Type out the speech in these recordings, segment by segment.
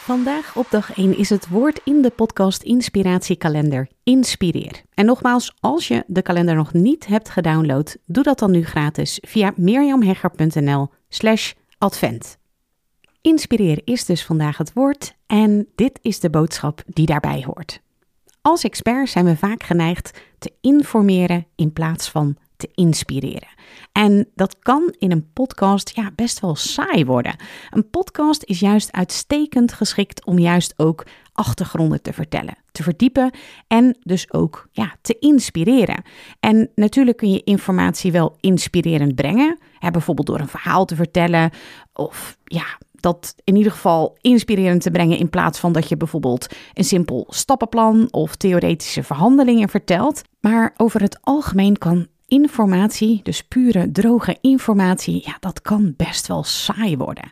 Vandaag op dag 1 is het woord in de podcast Inspiratiekalender Inspireer. En nogmaals, als je de kalender nog niet hebt gedownload, doe dat dan nu gratis via mirjamhegger.nl slash advent. Inspireer is dus vandaag het woord en dit is de boodschap die daarbij hoort. Als expert zijn we vaak geneigd te informeren in plaats van te inspireren. En dat kan in een podcast ja, best wel saai worden. Een podcast is juist uitstekend geschikt om juist ook achtergronden te vertellen, te verdiepen en dus ook ja, te inspireren. En natuurlijk kun je informatie wel inspirerend brengen, hè, bijvoorbeeld door een verhaal te vertellen of ja, dat in ieder geval inspirerend te brengen in plaats van dat je bijvoorbeeld een simpel stappenplan of theoretische verhandelingen vertelt. Maar over het algemeen kan informatie, dus pure droge informatie, ja, dat kan best wel saai worden.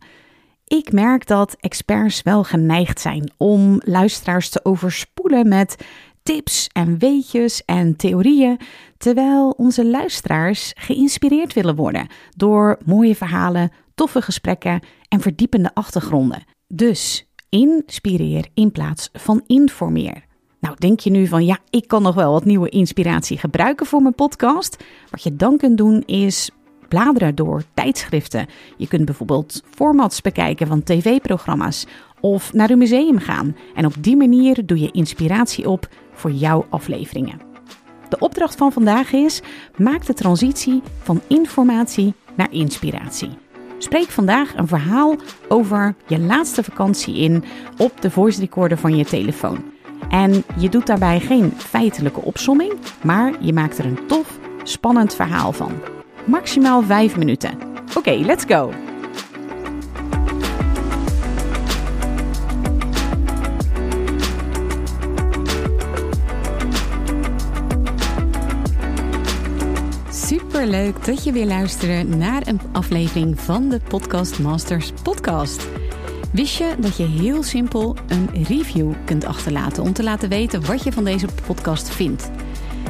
Ik merk dat experts wel geneigd zijn om luisteraars te overspoelen met tips en weetjes en theorieën, terwijl onze luisteraars geïnspireerd willen worden door mooie verhalen, toffe gesprekken en verdiepende achtergronden. Dus inspireer in plaats van informeer. Nou, denk je nu van ja, ik kan nog wel wat nieuwe inspiratie gebruiken voor mijn podcast? Wat je dan kunt doen is bladeren door tijdschriften. Je kunt bijvoorbeeld formats bekijken van tv-programma's of naar een museum gaan. En op die manier doe je inspiratie op voor jouw afleveringen. De opdracht van vandaag is: maak de transitie van informatie naar inspiratie. Spreek vandaag een verhaal over je laatste vakantie in op de voice recorder van je telefoon. En je doet daarbij geen feitelijke opsomming, maar je maakt er een tof, spannend verhaal van. Maximaal 5 minuten. Oké, let's go! Superleuk dat je weer luistert naar een aflevering van de Podcast Masters podcast. Wist je dat je heel simpel een review kunt achterlaten om te laten weten wat je van deze podcast vindt?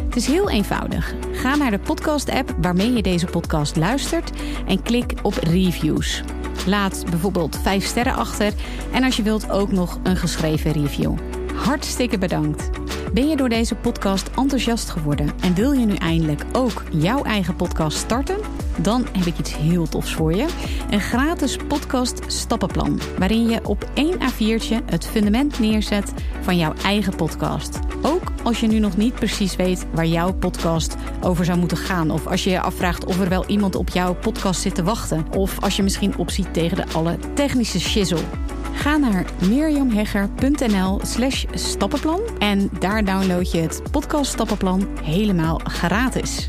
Het is heel eenvoudig. Ga naar de podcast-app waarmee je deze podcast luistert en klik op reviews. Laat bijvoorbeeld 5 sterren achter en als je wilt ook nog een geschreven review. Hartstikke bedankt. Ben je door deze podcast enthousiast geworden en wil je nu eindelijk ook jouw eigen podcast starten? Dan heb ik iets heel tofs voor je. Een gratis podcast stappenplan, waarin je op één A4'tje het fundament neerzet van jouw eigen podcast. Ook als je nu nog niet precies weet waar jouw podcast over zou moeten gaan. Of als je je afvraagt of er wel iemand op jouw podcast zit te wachten. Of als je misschien opziet tegen de alle technische shizzle. Ga naar mirjamhegger.nl slash stappenplan en daar download je het podcast stappenplan helemaal gratis.